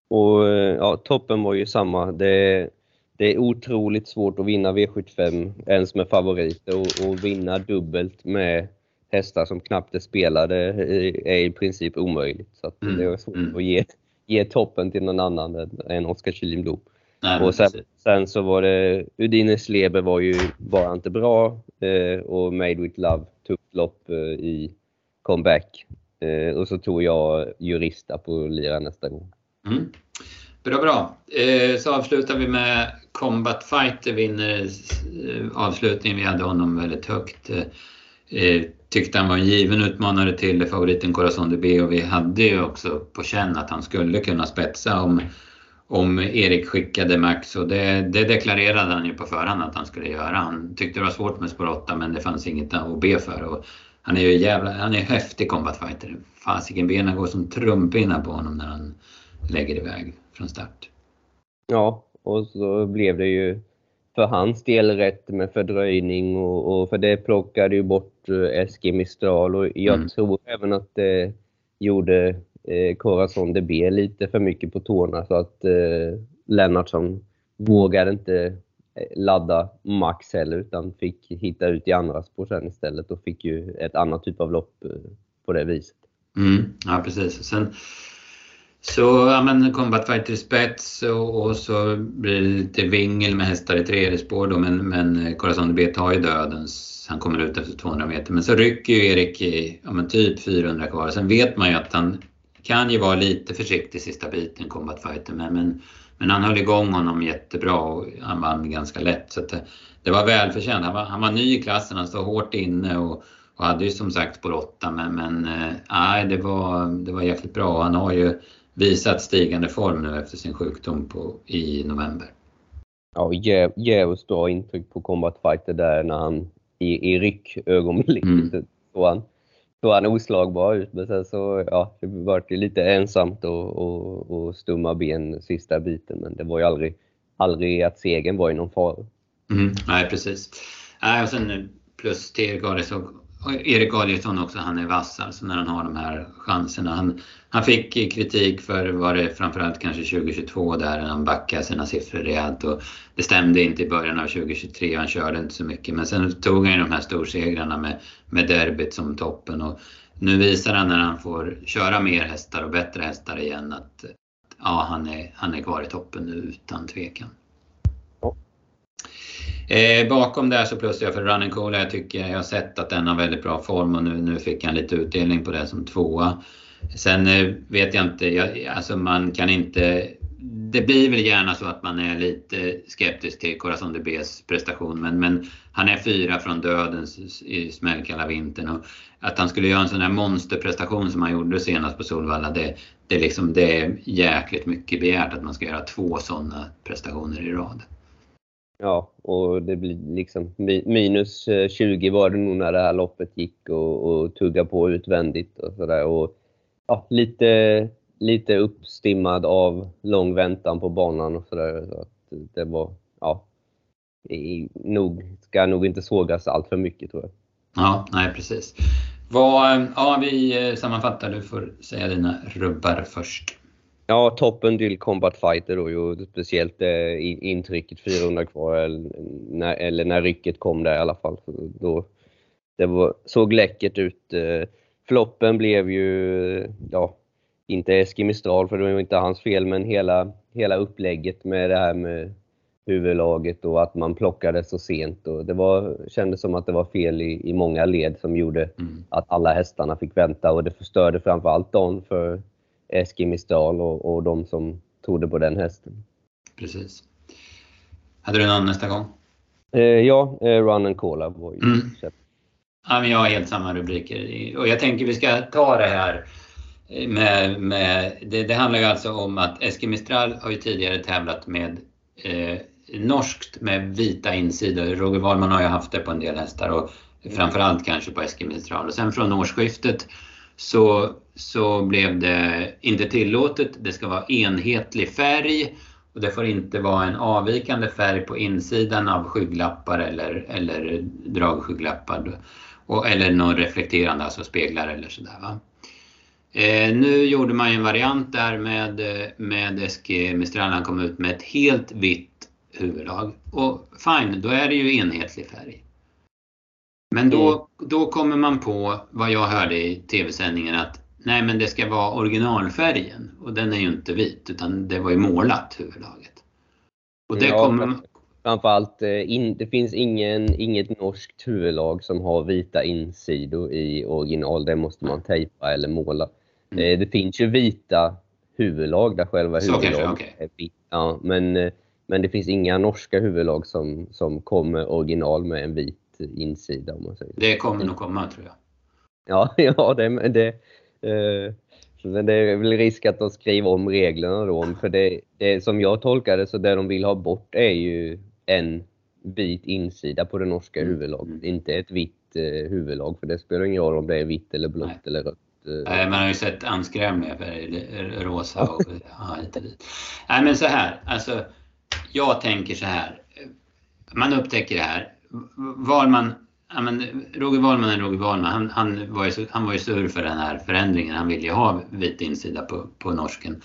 och eh, ja, toppen var ju samma. Det, det är otroligt svårt att vinna V75 ens med favoriter och, och vinna dubbelt med hästar som knappt är spelade är i princip omöjligt. Så mm. det är svårt mm. att ge, ge toppen till någon annan än Oskar. Nej, och sen, sen, så var det, Udines Leber var ju bara inte bra eh, och Made with Love, tufft lopp eh, i comeback. Eh, och så tog jag Jurista på Lira nästa gång. Mm. Bra, bra. Eh, så avslutar vi med Combat Fighter vinner eh, avslutningen. Vi hade honom väldigt högt. Tyckte han var en given utmanare till favoriten Corazon de B och vi hade ju också på känn att han skulle kunna spetsa om, om Erik skickade Max och det, det deklarerade han ju på förhand att han skulle göra. Han tyckte det var svårt med spår 8 men det fanns inget att be för. Och han är ju jävla, han är häftig combat fighter. Fasiken benen går som trumpinnar på honom när han lägger iväg från start. Ja, och så blev det ju för hans del rätt med fördröjning och, och för det plockade ju bort eh, Eski Mistral och jag mm. tror även att det gjorde eh, Corazon DB lite för mycket på tårna så att eh, Lennartsson vågade inte eh, ladda max heller utan fick hitta ut i andra spår sen istället och fick ju ett annat typ av lopp eh, på det viset. Mm, ja precis. Sen, så ja, men Combat Fighter i spets och, och, så blir det lite vingel med hästar i tredje spår då men, men Corazon B tar ju dödens. Han kommer ut efter 200 meter men så rycker ju Erik i ja, men typ 400 kvar. Sen vet man ju att han kan ju vara lite försiktig sista biten Combat Fighter men, men, men han höll igång honom jättebra och han vann ganska lätt. Så det, det, var välförtjänt. Han var, han var ny i klassen, han stod hårt inne och, och hade ju som sagt spår 8 men, men äh, det, var, det var jäkligt bra. Han har ju visat stigande form nu efter sin sjukdom på, i november. Ja, djävulskt bra intryck på Combat Fighter där när han i, i ryckögonblicket mm. såg han, så han oslagbar ut. Men sen så, ja, det var lite ensamt och, och, och stumma ben sista biten. Men det var ju aldrig, aldrig att segern var i någon fara. Mm, nej, precis. Nej, och sen plus till så Erik Adielsson också, han är vass alltså när han har de här chanserna. Han, han fick kritik för, var det framförallt kanske 2022 där han backade sina siffror rejält och det stämde inte i början av 2023 och han körde inte så mycket. Men sen tog han ju de här storsegrarna med, med derbyt som toppen och nu visar han när han får köra mer hästar och bättre hästar igen att ja, han är, han är kvar i toppen nu utan tvekan. Eh, bakom där så plussar jag för Running Coola. Jag tycker jag har sett att den har väldigt bra form och nu, nu fick han lite utdelning på det som tvåa. Sen eh, vet jag inte, jag, alltså man kan inte det blir väl gärna så att man är lite skeptisk till Corazon de Bs prestation men, men han är fyra från döden i smällkalla vintern och att han skulle göra en sån här monsterprestation som han gjorde senast på Solvalla det, det, liksom, det är jäkligt mycket begärt att man ska göra två sådana prestationer i rad. Ja, och det blir liksom minus eh, 20 var det nog när det här loppet gick och, och tugga på utvändigt och sådär. Ja, lite, lite uppstimmad av lång väntan på banan och sådär. Så det var, ja, nog, ska nog inte sågas allt för mycket tror jag. Ja, nej precis. Vad, eh, ja, vi eh, sammanfattar, du får säga dina rubbar först. Ja, toppen till Combat Fighter då ju speciellt eh, intrycket 400 kvar eller när, eller när rycket kom där i alla fall. Då, det var, såg läckert ut. Eh, floppen blev ju, ja, inte Eski Mistral för det var inte hans fel, men hela, hela upplägget med det här med huvudlaget och att man plockade så sent. Och det var, kändes som att det var fel i, i många led som gjorde mm. att alla hästarna fick vänta och det förstörde framförallt dagen för Eski Mistral och, och de som trodde på den hästen. Precis. Hade du någon nästa gång? Eh, ja, eh, Run and Cola var ju mm. Ja, men jag har helt samma rubriker. Och jag tänker vi ska ta det här med, med det, det, handlar ju alltså om att Eski Mistral har ju tidigare tävlat med eh, norskt med vita insidor. Roger Wahlman har ju haft det på en del hästar och framförallt kanske på Eski Mistral. Och sen från årsskiftet så, så blev det inte tillåtet. Det ska vara enhetlig färg och det får inte vara en avvikande färg på insidan av skygglappar eller, eller dragskygglappar. Och, eller någon reflekterande, alltså speglar eller sådär. Va? Eh, nu gjorde man ju en variant där med, med SG Mistral. Han kom ut med ett helt vitt huvudlag. Och fine, då är det ju enhetlig färg. Men då, mm. då kommer man på vad jag hörde i tv-sändningen att nej men det ska vara originalfärgen och den är ju inte vit utan det var ju målat huvudlaget. Och det ja, kommer... Framförallt, eh, in, det finns ingen, inget norskt huvudlag som har vita insidor i original. Det måste man tejpa eller måla. Mm. Eh, det finns ju vita huvudlag där själva huvudlaget okay. är vitt. Ja, men, eh, men det finns inga norska huvudlag som, som kommer original med en vit insida. Om man säger. Det kommer nog komma tror jag. Ja, ja det, det, eh, det är väl risk att de skriver om reglerna då. För det, det som jag tolkar det så det de vill ha bort är ju en vit insida på det norska mm. huvudlaget. Mm. Inte ett vitt eh, huvudlag för det spelar ingen roll om det är vitt eller blått Nej. eller rött. Eh. Nej, man har ju sett anskrämliga färger, rosa och ja, lite dit. Nej men så här, alltså jag tänker så här. Man upptäcker det här. Var man Ja, men Roger Wahlman är Roger Wahlman. Han, han, var ju, han var ju sur för den här förändringen. Han ville ju ha vit insida på, på norsken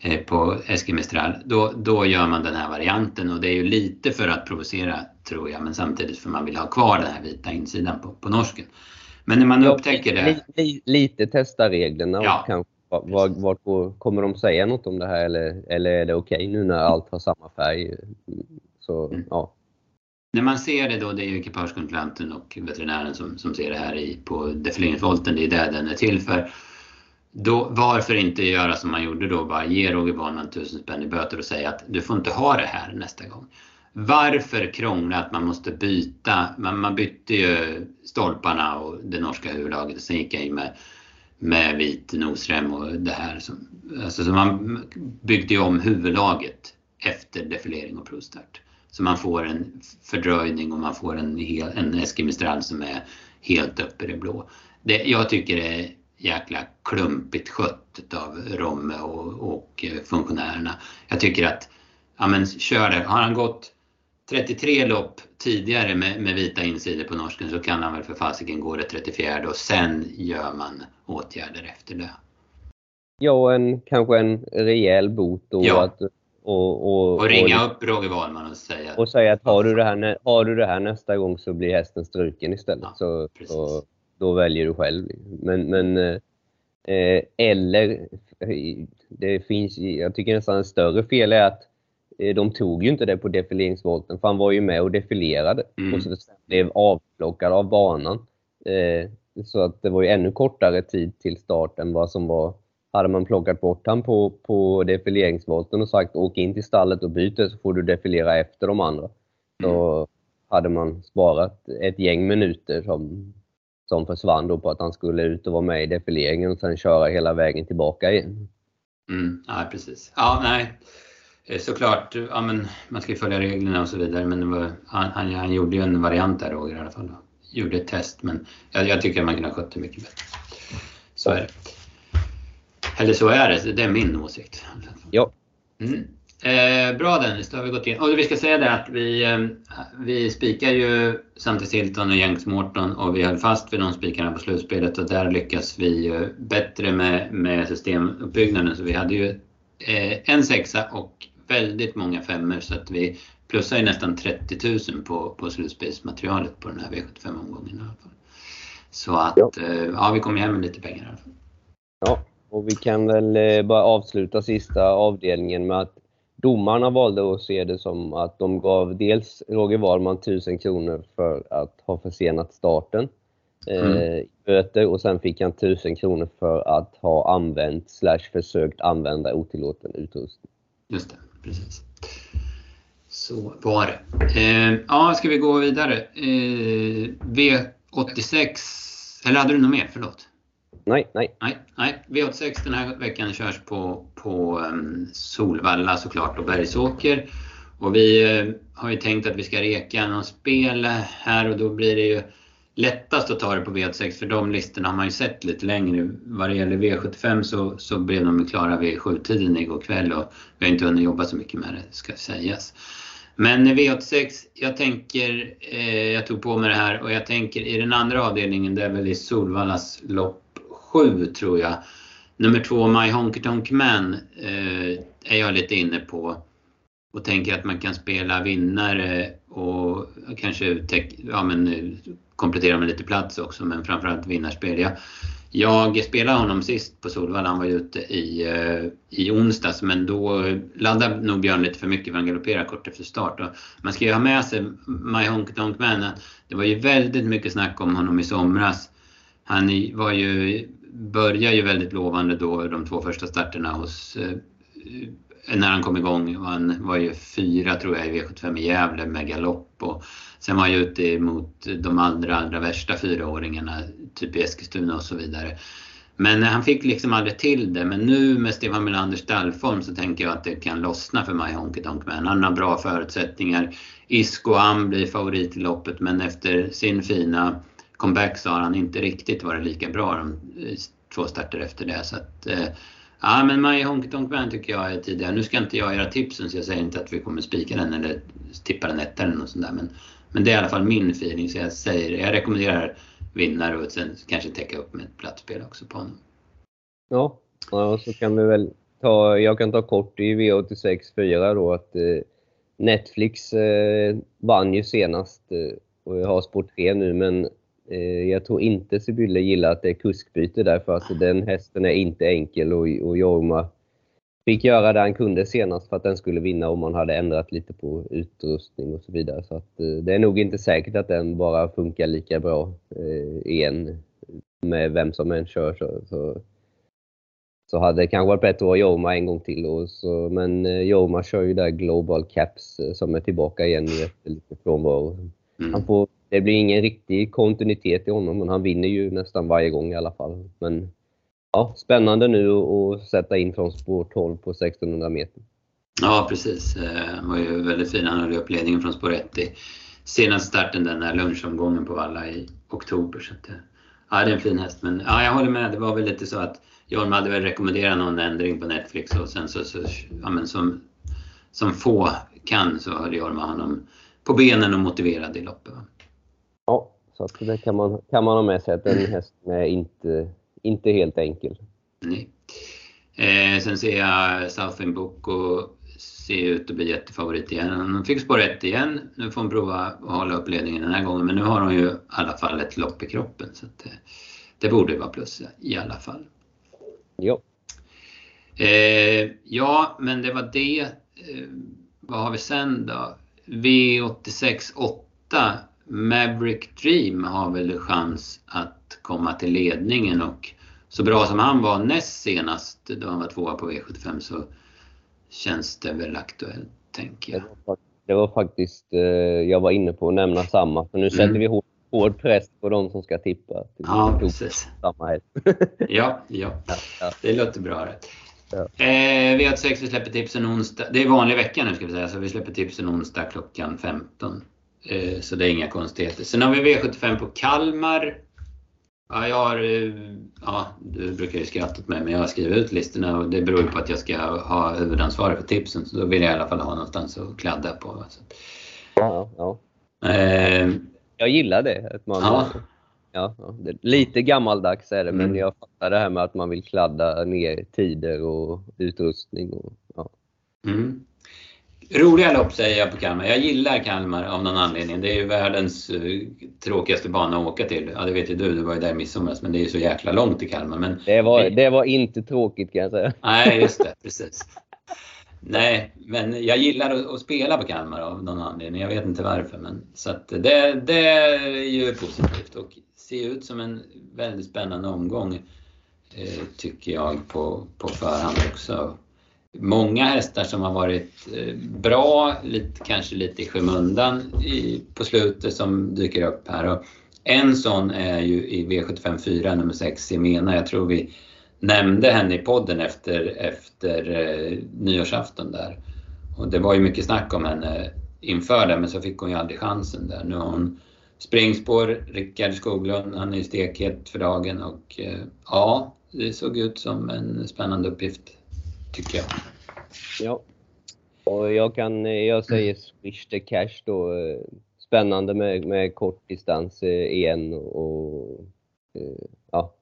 eh, på Eskimestral. Då, då gör man den här varianten och det är ju lite för att provocera tror jag men samtidigt för man vill ha kvar den här vita insidan på, på norsken. Men när man upptäcker det... Lite, lite testa reglerna ja. och kanske vart, vart kommer de säga något om det här eller, eller är det okej okay nu när allt har samma färg? Så, mm. ja. När man ser det då, det är ju ekipagekontrollanten och veterinären som, som ser det här i, på defileringsvolten, det är det den är till för. Då, varför inte göra som man gjorde då, bara ge Roger Wahlman tusen spänn i böter och säga att du får inte ha det här nästa gång. Varför krångla att man måste byta? Man, man bytte ju stolparna och det norska huvudlaget och sen gick jag in med, med vit nosrem och det här. Som, alltså, så man byggde ju om huvudlaget efter defilering och provstart. Så man får en fördröjning och man får en, hel, en Eskimistral som är helt uppe i det blå. Det, jag tycker det är jäkla klumpigt skött av Romme och, och funktionärerna. Jag tycker att, ja men kör det. Har han gått 33 lopp tidigare med, med vita insidor på norsken så kan han väl för fasiken gå det 34 och sen gör man åtgärder efter det. Ja, en, kanske en rejäl bot då. Ja. Att och, och, och ringa och, upp Roger Wahlman och säga... Och säga att har du, det här, har du det här nästa gång så blir hästen struken istället. Ja, så, så, då väljer du själv. Men, men eh, eller, det finns, jag tycker nästan en större fel är att eh, de tog ju inte det på defileringsvolten för han var ju med och defilerade mm. och så blev avplockad av banan. Eh, så att det var ju ännu kortare tid till start än vad som var hade man plockat bort han på, på defileringsvolten och sagt åk in till stallet och byt så får du defilera efter de andra. Så mm. hade man sparat ett gäng minuter som, som försvann då på att han skulle ut och vara med i defileringen och sen köra hela vägen tillbaka igen. Mm, ja, precis. Ja, nej. Eh, såklart, ja, men man ska ju följa reglerna och så vidare men var, han, han, han, gjorde ju en variant där Roger i alla fall. Gjorde ett test men jag, jag tycker att man kunde ha skött det mycket bättre. Så är det. Eller så är det, det är min åsikt. Ja. Mm. Eh, bra Dennis, då har vi gått in. Och vi ska säga det att vi, eh, vi spikar ju Santis Hilton och Jens Morton och vi höll fast vid de spikarna på slutspelet och där lyckas vi ju bättre med, med systemuppbyggnaden. Så vi hade ju eh, en sexa och väldigt många femmor så att vi plussar ju nästan 30 000 på, på slutspelsmaterialet på den här V75-omgången i alla fall. Så att ja. Eh, ja, vi kom hem med lite pengar i alla fall. Ja, och vi kan väl eh, bara avsluta sista avdelningen med att domarna valde att se det som att de gav dels Roger Wahlman 1000 kronor för att ha försenat starten eh, mm. böter och sen fick han 1000 kronor för att ha använt slash försökt använda otillåten utrustning. Just det, precis. Så var det. Eh, ja, ska vi gå vidare? Eh, V86, eller hade du något mer? Förlåt. Nej, nej. nej, nej. V86 den här veckan körs på, på um, Solvalla såklart och Bergsåker. Och vi uh, har ju tänkt att vi ska reka någon spel här och då blir det ju lättast att ta det på V86 för de listorna har man ju sett lite längre. Vad det gäller V75 så, så blev de klara vid sjutiden igår kväll och vi har inte hunnit jobba så mycket med det ska sägas. Men V86, jag tänker, eh, jag tog på mig det här och jag tänker i den andra avdelningen, det är väl i Solvallas lopp Sju tror jag. Nummer två, My Honky Tonk Man, eh, är jag lite inne på. Och tänker att man kan spela vinnare och kanske ja, men, eh, komplettera med lite plats också, men framförallt vinnarspel. Jag, Jag spelade honom sist på Solvalla, han var ju ute i, eh, i onsdags men då laddade nog Björn lite för mycket för han galopperade kort efter start. Och man ska ju ha med sig My Honk Donk Man. Det var ju väldigt mycket snack om honom i somras. Han var ju, började ju väldigt lovande då de två första starterna hos eh, när han kom igång. Han var ju fyra tror jag i V75 i Gävle med galopp. Och sen var han ju ute mot de allra, allra värsta fyraåringarna, typ i Eskilstuna och så vidare. Men han fick liksom aldrig till det. Men nu med Stefan Melanders stallform så tänker jag att det kan lossna för mig Honky Tonk Man. Han har bra förutsättningar. Isko Am blir favorit i loppet men efter sin fina comeback så har han inte riktigt varit lika bra de eh, två starter efter det. Så att, eh, Ja, men My Honky Tonk Man tycker jag är tidigare. Nu ska inte jag göra tipsen så jag säger inte att vi kommer spika den eller tippa den etta eller något sånt där. Men, men det är i alla fall min feeling så jag säger Jag rekommenderar vinnare och sen kanske täcka upp med ett plattspel också på honom. Ja, och så kan vi väl ta, jag kan ta kort i V86 4 då att eh, Netflix eh, vann ju senast eh, och jag har sport 3 nu men jag tror inte Sibylle gillar att det är kuskbyte därför att den hästen är inte enkel och, och Jorma fick göra det han kunde senast för att den skulle vinna om man hade ändrat lite på utrustning och så vidare. Så att, eh, det är nog inte säkert att den bara funkar lika bra eh, igen med vem som än kör. Så, så, så hade det kanske varit bättre att ha Jorma en gång till. Och så, men Jorma kör ju där Global Caps som är tillbaka igen efter lite frånvaro. Mm. Han får det blir ingen riktig kontinuitet i honom, men han vinner ju nästan varje gång i alla fall. Men ja, spännande nu att sätta in från spår 12 på 1600 meter. Ja, precis. Eh, han var ju väldigt fin. Han höll upp ledningen från spår 1 i senaste starten, den där lunchomgången på Valla i oktober. Så att, eh, ja, det är en fin häst. Men ja, jag håller med. Det var väl lite så att Jorma hade väl rekommenderat någon ändring på Netflix och sen så, så ja, men som, som få kan så höll Jorma honom på benen och motiverad i loppet. Ja, så att det kan man, kan man ha med sig att den hästen är inte, inte helt enkel. Nej. Eh, sen ser jag Southern Book och ser ut att bli jättefavorit igen. Hon fick spår 1 igen. Nu får hon prova att hålla upp ledningen den här gången. Men nu har hon ju i alla fall ett lopp i kroppen. Så det, det borde vara plus i alla fall. Ja. Eh, ja, men det var det. Eh, vad har vi sen då? V86 8 Maverick Dream har väl chans att komma till ledningen och så bra som han var näst senast då han var tvåa på V75 så känns det väl aktuellt, tänker jag. Det var faktiskt, eh, jag var inne på att nämna samma, för nu sätter mm. vi hård, hård press på de som ska tippa. Ja, precis. Samma ja, ja, ja, det låter bra. Det. Ja. Eh, vi har ett sex, vi släpper tipsen onsdag. Det är vanlig vecka nu ska vi säga, så vi släpper tipsen onsdag klockan 15. Eh, så det är inga konstigheter. Sen har vi V75 på Kalmar. Ja, jag har, eh, ja, du brukar ju skratta åt mig, men jag har skrivit ut listorna och det beror på att jag ska ha huvudansvaret för tipsen. Så då vill jag i alla fall ha någonstans att kladda på. Ja, ja. Eh, jag gillar det. Att man, ja. Ja, lite gammaldags är det, mm. men jag fattar det här med att man vill kladda ner tider och utrustning. Och, ja. Mm. Roliga lopp säger jag på Kalmar. Jag gillar Kalmar av någon anledning. Det är ju världens uh, tråkigaste bana att åka till. Ja, det vet ju du, du var ju där i midsomras, men det är ju så jäkla långt till Kalmar. Men, det, var, det var inte tråkigt kan jag säga. Nej, just det. Precis. Nej, men jag gillar att, att, spela på Kalmar av någon anledning. Jag vet inte varför. Men, så att det, det är ju positivt och ser ut som en väldigt spännande omgång eh, tycker jag på, på förhand också många hästar som har varit eh, bra, lite, kanske lite i skymundan i, på slutet som dyker upp här. Och en sån är ju i V75 4, nummer 6, Semena. Jag tror vi nämnde henne i podden efter, efter eh, nyårsafton där. Och det var ju mycket snack om henne inför det, men så fick hon ju aldrig chansen där. Nu har hon springspår, Rickard Skoglund, han är ju stekhet för dagen och eh, ja, det såg ut som en spännande uppgift tycker jag. Ja. Och jag, kan, jag säger Swish the Cash då. Spännande med, med kort distans eh, igen och eh, ja.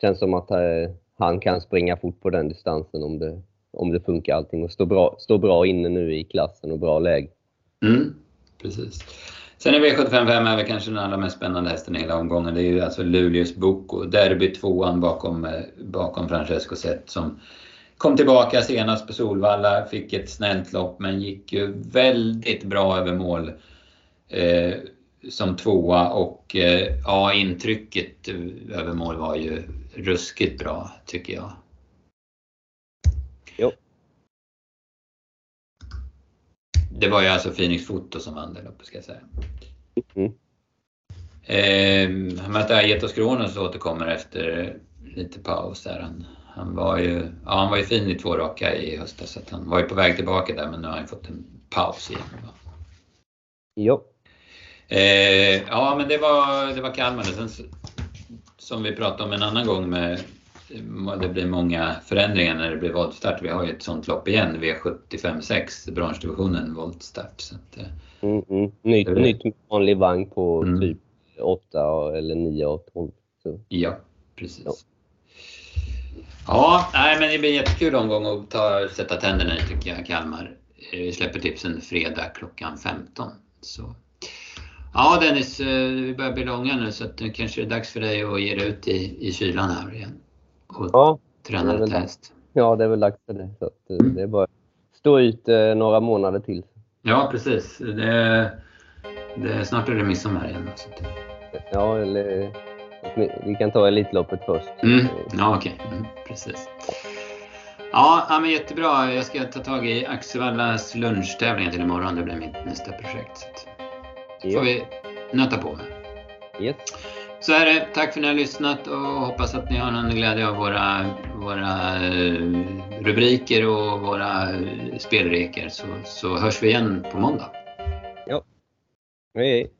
Känns som att eh, han kan springa fort på den distansen om det, om det funkar allting och stå bra, stå bra inne nu i klassen och bra läge. Mm, precis. Sen är V755 är väl kanske den allra mest spännande hästen i hela omgången. Det är ju alltså Luleås Boko, derby tvåan bakom, eh, bakom Francesco Zet som kom tillbaka senast på Solvalla, fick ett snällt lopp men gick ju väldigt bra över mål eh, som tvåa och eh, ja, intrycket över mål var ju ruskigt bra tycker jag. Jo. Det var ju alltså Phoenix Foto som vann det loppet ska jag säga. Mm. Eh, mötte Aetos Kronos återkommer efter lite paus där. Han, han, var ju, ja, han var ju fin i två raka i höstas så han var ju på väg tillbaka där men nu har han fått en paus igen. Va? Jo. Eh, ja men det var, det var Kalmar. Sen, som vi pratade om en annan gång med det blir många förändringar när det blir voltstart. Vi har ju ett sånt lopp igen, V75 6, branschdivisionen voltstart. Så att, eh, mm, mm. Nytt, det nytt vanlig vagn på mm. typ 8 eller 9 och 12. Så. Ja, precis. Ja. Ja, nej, men det blir en jättekul omgång att ta, sätta tänderna i tycker jag, Kalmar. Eh, vi släpper tipsen fredag klockan 15. Så. Ja Dennis, eh, vi börjar bli långa nu så att nu kanske det är dags för dig att ge dig ut i, i kylan här igen. Och ja, träna lite häst. Ja, det är väl dags för det. Så att, mm. det är bara att stå ut eh, några månader till. Ja, precis. Det, det, snart är det midsommar igen. Så att... Ja, eller vi kan ta Elitloppet först. Mm. Ja, okej. Okay. Mm, precis. Ja, ja, men jättebra. Jag ska ta tag i Axevallas lunchtävlingar till imorgon. Det blir mitt nästa projekt. Så får vi nöta på med. Yes. Så är det. Tack för att ni har lyssnat och hoppas att ni har någon glädje av våra, våra eh, rubriker och våra eh, spelregler så, så hörs vi igen på måndag. Ja. Hej.